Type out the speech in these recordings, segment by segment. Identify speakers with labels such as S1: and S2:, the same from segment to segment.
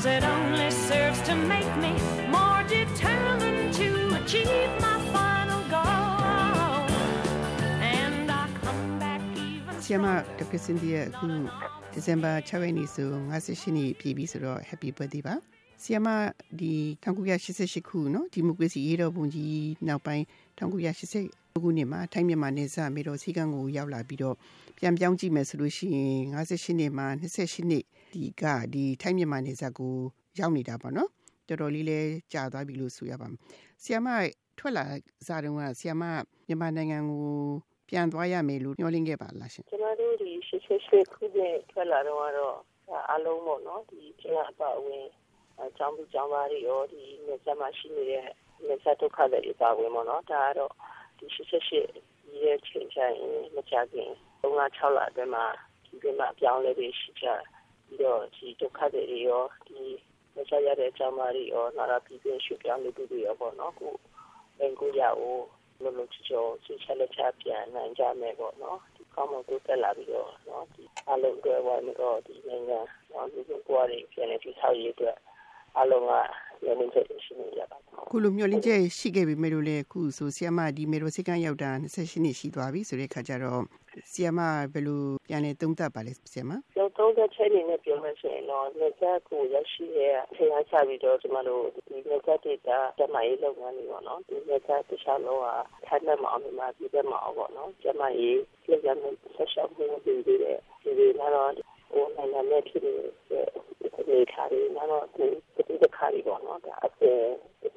S1: Cause it only serves to make me more determined to achieve my final goal. And I come back even.
S2: ဆရာမဒေါက်တာစင်ဒီယာအခုဒီဇင်ဘာ6ရက်နေ့ဆို58နှစ်ပြည့်ပြီဆိုတော့ happy birthday ပါဆီယမဒီ1988ခုနော်ဒီမိုကရေစီရေတော်ဘုံကြီးနောက်ပိုင်း1988ခုနှစ်မှာထိုင်းမြန်မာနယ်စပ်မေတော်စီကံကိုရောက်လာပြီးတော့ ပြန်ပြောင်းကြည့်မယ်ဆိုလို့ရှိရင်58နှစ်မှာ28နှစ်ဒီကဒီထိုင်းမြန်မာနယ်စပ်ကိုရောက်နေတာပေါ့နော်တော်တော်လေးလဲကြာသွားပြီလို့ဆိုရပါမယ်ဆီယမထွက်လာစားတုန်းကဆီယမမြန်မာနိုင်ငံကိုပြန်သွားရမယ်လို့ညှော်လင့်ခဲ့ပါလားရှင်
S3: ကျမတို့ဒီရှစ်ရှစ်ရှစ်ခုနှစ်ထွက်လာတော့ကတော့အားလုံးပေါ့နော်ဒီကျင်းအပအဝင်အကြောင်းပြကြောင်းသားတွေရောဒီနေစမှာရှိနေတဲ့နေစဒုက္ခတွေပါဝင်ပေါ့နော်ဒါကတော့ဒီရှစ်ရှစ်ရှစ်ဒီရဲ့ချိန်ချိုင်မကြခင် 3လ6လအတွင်းမှာဒီကမှာပြောင်းလဲပြီးရှိကြပြီးတော့ဒီဒုက္ခတွေရောဒီနေစရတဲ့အကြောင်းသားတွေရောနာရာပြည်ပြည့်ရွှေ့ပြောင်းလူတွေရောပေါ့နော်ခုဘင်ကူရအောင်လို့လို့ချောချစ်ချက်လက်ချပြန်နိုင်ကြမယ်ပေါ့နော်ဒီကောင်းမကိုတက်လာပြီးတော့နော်ဒီအလုံးတွေဝိုင်းတော့ဒီနိုင်ငံနော်ဒီကိုပွားတွေပြန်နေပြီးဆောက်ရည်အတွက်အလုံးက လည်းနေချက်ရှိနေကြပါဘူး
S2: ခုလိုမျိုးလင်းချက်ရှိခဲ့ပြီမဲ့လို့လေခုဆိုဆီယမဒီမေရိုစိကန်ရောက်တာ28နှစ်ရှိသွားပြီဆိုတဲ့ခါကျတော့ဆီယမဘယ်လိုပြန်လဲသုံးသပ်ပါလဲဆီယမ
S3: ကျောင်းသုံးတဲ့ချက်တွေနဲ့ပြောမယ်ဆိုရင်တော့နေချက်ကိုရရှိရဲ့ထေရချပြီးတော့ကျမတို့ဒီနေချက်ဒေတာကျမရေးလုပ်ငန်းတွေပေါ့နော်ဒီနေချက်တခြားလုံးကထိုင်မဲ့မအောင်မှာပြည်သက်မအောင်ပေါ့နော်ကျမရေးလက်ရမယ်ဆက်ရှောက်မှုတွေတွေတဲ့ဒီတွေကတော့ဟိုနိုင်ငံနဲ့ဖြစ်နေတဲ့ဒီခါတွေကတော့ဒီဒီတခါတွေပေါ့နော်ဒါအကျ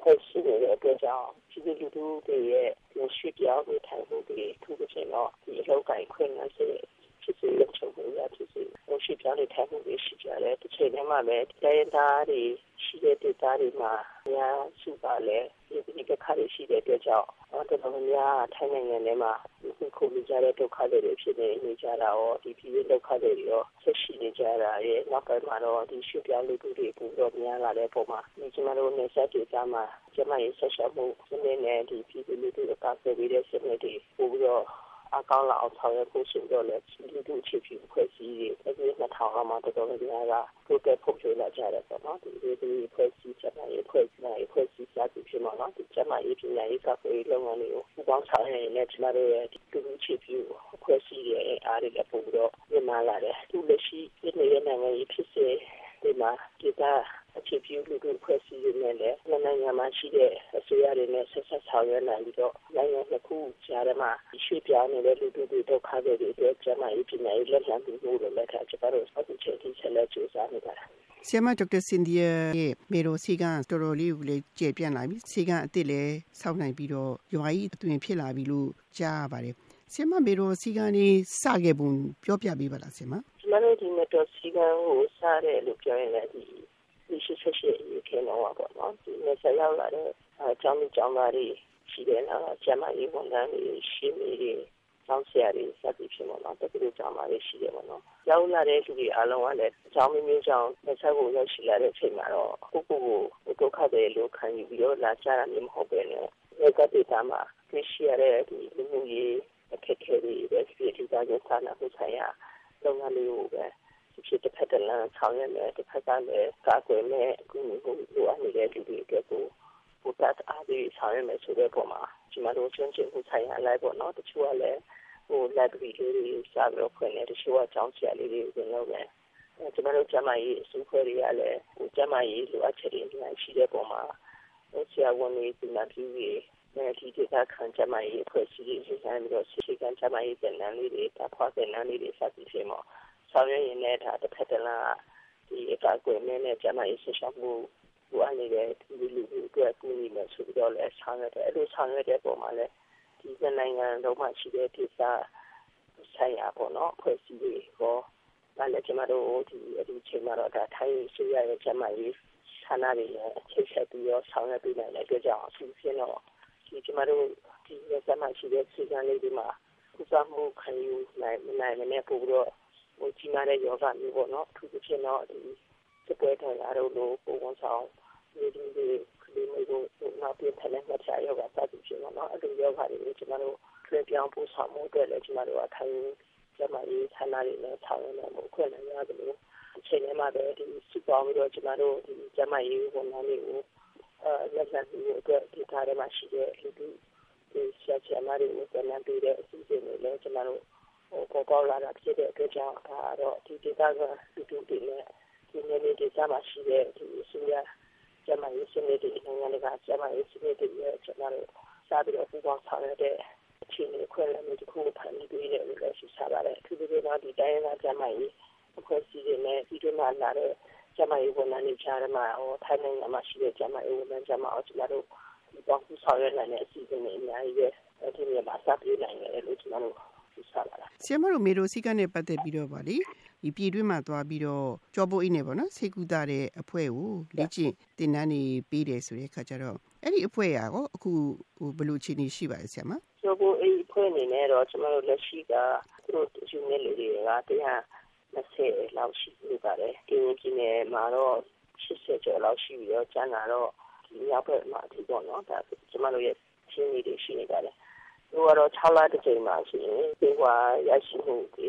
S3: ဆက်ရှိနေတဲ့အတွက်ကြောင့်ဒီလူလူတွေရဲ့ရွှေပြောင်းနေထိုင်မှုတွေထူးခြားတော့ဒီအလောက်ကိုင်ခွင့်နဲ့ဆိုဖြစ်စေလို့ချုပ်လို့ရဖြစ်စေဟိုရှိ ပြောင်းနေထိုင်မှုတွေရှိကြတယ်တစ်ချိန်တည်းမှာပဲတိုင်းသားတွေရှိတဲ့ဒေသတွေမှာများစုပါလဲဒီဒီကခါတွေရှိတဲ့အတွက်ကြောင့်တော့တော်တော်များထိုင်းနိုင်ငံထဲမှာဒီခုနေကြတဲ့ဒုက္ခတွေဖြစ်နေနေကြတာရောဒီပြည်ဒုက္ခတွေရောဆက်ရှိနေကြတာရဲ့နောက်ပိုင်းမှာတော့ဒီရှိပြောင်းလူတွေပူတော့များလာတဲ့ပုံမှာဒီကျမတို့နေဆက်ဒေသမှာကျမရေးဆက်ဆက်မှုစနစ်နဲ့ဒီပြည်သူလူထုကပတ်သက်ပြီးတဲ့စနစ်တွေပို့ပြီးတော့ အကောင်းလာအောင်ဆောင်ရွက်ဖို့ဆိုတော့လေလူထုအခြေပြုဖွဲ့စည်းရေးအဲဒီနှစ်ထောင်ကမှတော်တော်များများကတိုးတက်ဖို့ကြိုးလာကြတယ်ပေါ့နော်ဒီဒီဖွဲ့စည်းချက်နဲ့ဖွဲ့စည်းနဲ့ဖွဲ့စည်းစာသူဖြစ်မှာနော်ဒီချက်မှရေးပြညာရေးကပေးလုပ်ငန်းတွေကိုပူပေါင်းဆောင်ရွက်နေကျမတို့ရဲ့ဒီလူထုအခြေပြုဖွဲ့စည်းရဲ့အားတွေလည်းပို့ပြီးတော့ပြန်လာတယ်သူလက်ရှိဒီနေ့နိုင်ငံရေးဖြစ်စေဒီမှာဒီက အခြေပြုလူထုဖွဲ့စည်းရင်းနဲ့လည်းနိုင်ငံမှာရှိတဲ့အစိုးရတွေနဲ့ဆက်ဆက်ဆောင်ရွက်နိုင်ပြီးတော့နိုင်ငံတစ်ခုကြားထဲမှာရွှေ့ပြောင်းနေတဲ့လူထုတွေဒုက္ခတွေတွေအတွက်ကျန်းမာရေးပညာရေးလက်လှမ်းပြီးမှုတွေလည်းထားကြပါတော့အခုချိန်ထိဆက်လက်ကြိုးစားနေပါတာ
S2: ဆီယမဒေါက်တာစင်ဒီယာရဲ့မေရိုစီကန်တော်တော်လေးကိုလည်းကျေပြန့်လာပြီစီကန်အစ်စ်လည်းစောင့်နိုင်ပြီးတော့ရွာကြီးအသွင်ဖြစ်လာပြီလို့ကြားရပါတယ်ဆီယမမေရိုစီကန်လေးစခဲ့ပုံပြောပြပေးပါလားဆီယမ
S3: ကျမတို့ဒီမတော်စီကံကိုစားတယ်လို့ပြောရင်လည်းဒီ ဒီရှိရှိရှိရေခဲတော့ပါပေါ့နော်ဒီနဲ့ဆက်ရောက်လာတဲ့အကြောင်းကြောင်းသားတွေရှိတယ်နော်ကျမကြီးဝန်ထမ်းတွေရှိနေတွေကျောင်းဆရာတွေစသည်ဖြစ်မှာနော်တကယ်ကြောင်းသားတွေရှိတယ်ပေါ့နော်ရောက်လာတဲ့လူတွေအားလုံးကလည်းအကြောင်းမျိုးမျိုးကြောင့်လက်ဆက်ကိုရောက်ရှိလာတဲ့အချိန်မှာတော့ကိုကိုကိုဒုက္ခတွေလို့ခံယူပြီးတော့လာကြတာမျိုးမဟုတ်ပဲနဲ့ဒီကတိတာမှာတွေ့ရှိရတဲ့ဒီလူမျိုးရေးအခက်အခဲတွေပဲဖြစ်ဖြစ်ဒီကကြဆာနာဖို့ဆိုင်ရာလုပ်ငန်းလေးကိုပဲ ဖြစ်တစ်ဖက်တလမ်းဆောင်ရွက်မယ်တစ်ဖက်ကလည်းကာကွယ်မယ်အခုလိုအပ်နေတဲ့လူတွေအတွက်ကိုပို့တတ်အားတွေဆောင်ရွက်မယ်ဆိုတဲ့ပုံမှာဒီမှာတော့ချင်းချင်းကိုဆိုင်ရာလိုက်ပေါ့နော်တချို့ကလည်းဟို library လေးတွေစာပြီးတော့ဖွင့်နေတချို့ကကျောင်းဆရာလေးတွေဝင်လို့ပဲကျမတို့ကျမကြီးအစုဖွဲ့တွေကလည်းဟိုကျမကြီးလိုအပ်ချက်တွေအများကြီးရှိတဲ့ပုံမှာဆရာဝန်တွေဒီမှာပြည်ပြီးအဲဒီဒေသခံကျမကြီးဖွဲ့စည်းရေးစီစဉ်ပြီးတော့စီကံကျမကြီးတဲ့နန်းလေးတွေတဖွားတဲ့နန်းလေးတွေစသည်ဖြင့်ပေါ့ ဆောင်ရွက်ရင်လည်းဒါတစ်ဖက်တစ်လမ်းဒီအကာအကွယ်နဲ့ကျမရေးဆက်ရှောက်မှုဟိုအနေနဲ့ဒီလူလူအတွက်ကူညီမယ်ဆိုပြီးတော့လည်းဆောင်ရွက်တယ်အဲ့လိုဆောင်ရွက်တဲ့ပုံမှာလည်းဒီနိုင်ငံလုံးမှာရှိတဲ့ဒေသဆိုင်ရာပေါ့နော်ဖွဲ့စည်းရေးဟောဒါလည်းကျမတို့ဒီအဒီချိန်မှာတော့ဒါထိုင်းရှိရရဲ့ကျမရေးဌာနတွေနဲ့ချိတ်ဆက်ပြီးတော့ဆောင်ရွက်ပေးနိုင်တဲ့အတွက်ကြောင့်အစီအစဉ်တော့ဒီကျမတို့ဒီကျမရှိတဲ့စီကံလေးတွေမှာကုသမှုခံယူနိုင်နိုင်မယ်ပို့ပြီးတော့ ဟိုကြီးမားတဲ့ယောဂမျိုးပေါ့နော်အထူးသဖြင့်တော့ဒီစပွဲထိုင်ရတော့လို့ပုံဝန်ဆောင်ဒီဒီဒီကလေးမျိုးကိုနောက်ပြထက်လက်မှတ်ချယောဂစသဖြင့်ပေါ့နော်အဲ့ဒီယောဂတွေကိုကျွန်တော်တို့ထွေပြောင်းပို့ဆောင်မှုအတွက်လည်းကျွန်တော်တို့အထိုင်ကျမကြီးဌာနတွေနဲ့ဆောင်ရွက်နိုင်မှုခွင့်နိုင်ရတယ်လို့အချိန်ထဲမှာပဲဒီစုပေါင်းပြီးတော့ကျမတို့ဒီကျမကြီးဝန်ထမ်းတွေကိုအဲလက်ခံပြီးအတွက်ဒီထားထဲမှာရှိတဲ့လူတွေဒီဆရာဆရာမတွေကိုပြန်လည်ပြီးတဲ့အစီအစဉ်တွေလည်းကျမတို့ဟို ပေါ်ပေါက်လာတာဖြစ်တဲ့အတွက်ကြောင့်ဒါတော့ဒီဒေသကလူတွေတွေနဲ့ဒီနေ့နေ့ဒေသမှာရှိတဲ့ဒီဆရာကျမကြီးစနစ်တွေနိုင်ငံတကာကျမကြီးစနစ်တွေရဲ့ကျမတို့စားပြီးတော့ပူပေါင်းဆောင်ရတဲ့အခြေအနေခွင့်လည်းတစ်ခုဖန်တီးပေးတယ်လို့လည်းရှိစားပါတယ်သူတို့ကဒီတိုင်းရင်းသားကျမကြီးအဖွဲ့အစည်းတွေနဲ့ဒီလိုမှလာတဲ့ကျမကြီးဝန်ထမ်းတွေကြားမှာဟိုထိုင်းနိုင်ငံမှာရှိတဲ့ကျမကြီးဝန်ထမ်းကျမအောင်ကျမတို့ဒီပေါင်းဆောင်ရနိုင်တဲ့အစီအစဉ်တွေအများကြီးပဲဒီနေ့မှာစပြီးနိုင်တယ်လို့ကျမတို့ ရှိစားပါလား
S2: ဆီယမတို့မေတို့စီကနဲ့ပတ်သက်ပြီးတော့ဗာလေဒီပြည်တွင်းမှာသွားပြီးတော့ကြောပိုးအိနေပေါ့နော်စေကူတာတဲ့အဖွဲ့ကိုလေ့ကျင့်တင်နန်းနေပေးတယ်ဆိုတဲ့ခါကျတော့အဲ့ဒီအဖွဲ့ရာကိုအခုဟိုဘယ်လိုအခြေအနေရှိပါလဲဆီယမ
S3: ကြောပိုးအိအဖွဲ့အနေနဲ့တော့ကျမတို့လက်ရှိကသူတို့ယူနေလေတွေကတရား20လောက်ရှိနေပါတယ်။ဒီပြည်နယ်မှာတော့80ကျော်လောက်ရှိပြီးတော့ကျန်တာတော့ဒီရောက်ဘက်မှာအထိပေါ့နော်။ဒါကျမတို့ရဲ့ရှင်းနေတွေရှိနေပါတယ်။ သူကတော့6လတစ်ချိန်မှာရှိရင်ဒီကွာရရှိမှုဒီ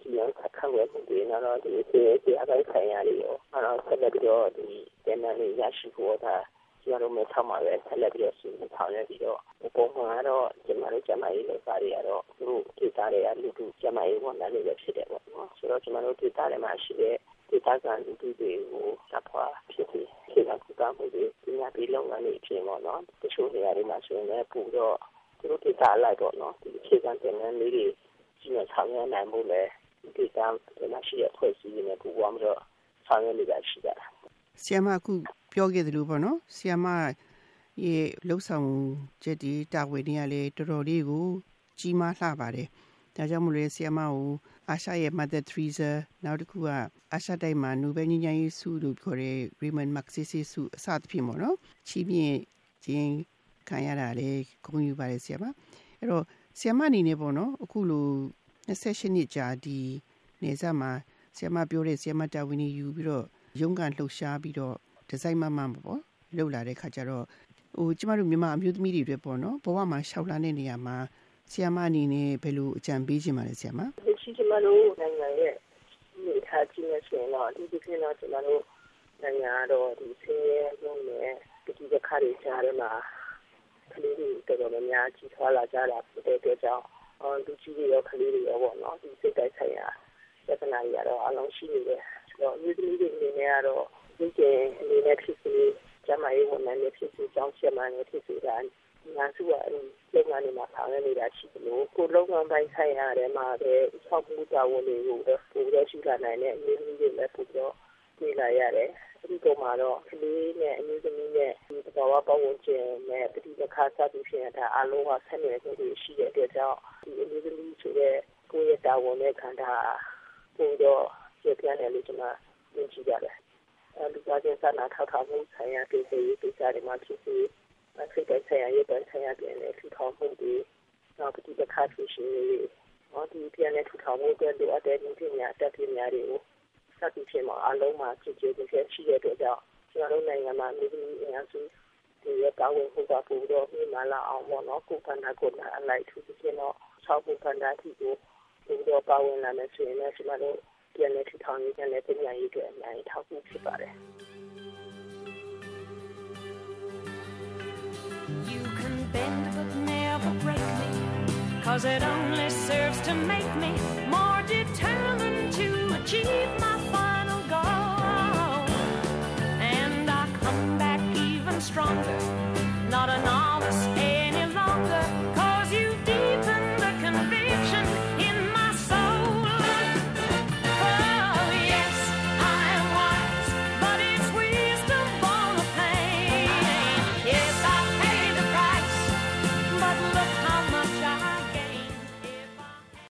S3: ဒီရောက်ခံရမှုတွေတော့ဒီဒီဒီအတိုင်းခံရတယ်ရော။အဲ့တော့ဆက်လက်ပြီးတော့ဒီတန်တန်လေးရရှိဖို့ဒါကျမတို့မဲ့ထောက်မှာပဲဆက်လက်ပြီးတော့စီစဉ်ဆောင်ရွက်ပြီးတော့ပုံမှန်ကတော့ကျမတို့ကျမရေးလုပ်သားတွေကတော့သူတို့ဒေသတွေကလူထုကျမရေးဝန်ထမ်းတွေပဲဖြစ်တယ်ပေါ့နော်ဆိုတော့ကျမတို့ဒေသတွေမှာရှိတဲ့ဒေသခံလူထုတွေကိုတပ်ဖွာဖြစ်ပြီးခေတ်ကကုသမှုတွေပညာပေးလုပ်ငန်းတွေဖြစ်ပေါ့နော်တချို့နေရာတွေမှာဆိုရင်လည်းပူတော့ သူတို့ဒေသလိုက်ပေါ့နော်ဒီခေတ်ကတင်တဲ့လေးတွေကြီးနဲ့ဆောင်ရွက်နိုင်မှုလည်းဒေသတွေမှာရှိတဲ့ဖွဲ့စည်းတွေနဲ့ပူပေါင်းပြီးတော့ဆောင်ရွက်နေတာရှိတာ
S2: ဆီယမအခုပြောခဲ့သလိုပေါ့နော်ဆီယမရဲ့လှုပ်ဆောင်ချက်ဒီတာဝန်တွေကလည်းတော်တော်လေးကိုကြီးမားလှပါတယ်ဒါကြောင့်မလို့ဆီယမကိုအာရှရဲ့ Mother Teresa နောက်တစ်ခုကအာရှတိုက်မှာနိုဘယ်ငြိမ်းချမ်းရေးဆုလို့ခေါ်တဲ့ Raymond Magsaysay ဆုအစသဖြင့်ပေါ့နော်ချီးမြှင့်ခြင်း ခံရတာလေဂုဏ်ယူပါတယ်ဆီယမအဲ့တော့ဆီယမအနေနဲ့ပေါ့နော်အခုလို28နှစ်ကြာဒီနေဆက်မှာဆီယမပြောတဲ့ဆီယမတာဝန်ယူပြီးတော့ရုန်းကန်လှုပ်ရှားပြီးတော့ဒီဇိုင်းမမပေါ့လှုပ်လာတဲ့ခါကျတော့ဟိုကျမတို့မြန်မာအမျိုးသမီးတွေအတွက်ပေါ့နော်ဘဝမှာရှောက်လာတဲ့နေရာမှာဆီယမအနေနဲ့ဘယ်လိုအကြံပေးချင်ပါလဲဆီယမ
S3: ဒီရှိကျမတို့နိုင်ငံရဲ့နေထားခြင်းနဲ့ဆိုရင်တော့ဒီဒီကနေ့တော့ကျမတို့နိုင်ငံတော့ဒီဆင်းရဲမှုနဲ့ဒီဒီခါရီကြားထဲမှာ ကလေးတွေတော်တော်များများကြီးထွားလာကြတာဖြစ်တဲ့အတွက်ကြောင့်အော်လူကြီးတွေရောကလေးတွေရောပေါ့နော်ဒီစိတ်တိုင်းဆိုင်ရာပြဿနာတွေကတော့အလုံးရှိနေတယ်ဆိုတော့ဒီဒီတွေအနေနဲ့ကတော့ဒီကျင်းအနေနဲ့ဖြစ်စီကျမရေးဝန်ထမ်းတွေဖြစ်စီကြောင်းချက်မှန်တွေဖြစ်စီတာငါစုကအဲ့လုပ်ငန်းတွေမှာဆောင်ရွက်နေတာရှိတယ်လို့ကိုလုပ်ငန်းပိုင်းဆိုင်ရာထဲမှာပဲဆောက်မှုတာဝန်တွေကိုပဲပို့ရရှိလာနိုင်တဲ့အမျိုးသမီးတွေလည်းပို့တော့ တွေ့လာရတယ်ဒီကောင်မှာတော့ကလေးနဲ့အမျိုးသမီးနဲ့ဒီသဘာဝပတ်ဝန်းကျင်နဲ့ပဋိပက္ခစသည်ဖြင့်ဒါအလုံးကဆက်နွယ်မှုတွေရှိတဲ့အတွက်ကြောင့်ဒီအမျိုးသမီးဆိုတဲ့ကိုယ့်ရဲ့တာဝန်နဲ့ခံတာပို့တော့ပြပြတယ်လို့ကျွန်တော်မြင်ကြည့်ရတယ်လူသားချင်းစာနာထောက်ထားမှုဆိုင်ရာကိစ္စရေးကိစ္စတွေမှာဖြစ်ပြီးစိတ်တိုင်းဆိုင်ရာရေးတိုင်းဆိုင်ရာပြန်လည်ထူထောင်မှုတွေနောက်ပဋိပက္ခဖြစ်ရှင်တွေဟောဒီပြန်လည်ထူထောင်မှုအတွက်လိုအပ်တဲ့နည်းပညာအတတ်ပညာတွေကို စသည်ဖြင့်မှာအလုံးမှာကြည့်ကြည့်ကြရှိတဲ့အတွက်ကြောင့်ကျွန်တော်တို့နိုင်ငံမှာမြေကြီးအများစုဒီရကောင်းမှုကပို့တော့ဒီမှာလာအောင်ပေါ့နော်ကိုကန္နာကိုနာအလိုက်ထူးခြားတော့ဆောက်ဖို့ကန္နာတီကိုဒီတော့ပါဝင်လာမယ်ဆိုရင်လည်းကျွန်တော်တို့ပြန်လည်ထူထောင်ရေးပြန်လည်ပြင်ရရေးအတွက်အများကြီးထောက်ကူဖြစ်ပါတယ်
S1: You can bend but never break me Cause it only serves to make me more determined to achieve my final goal. And I come back even stronger, not a novice.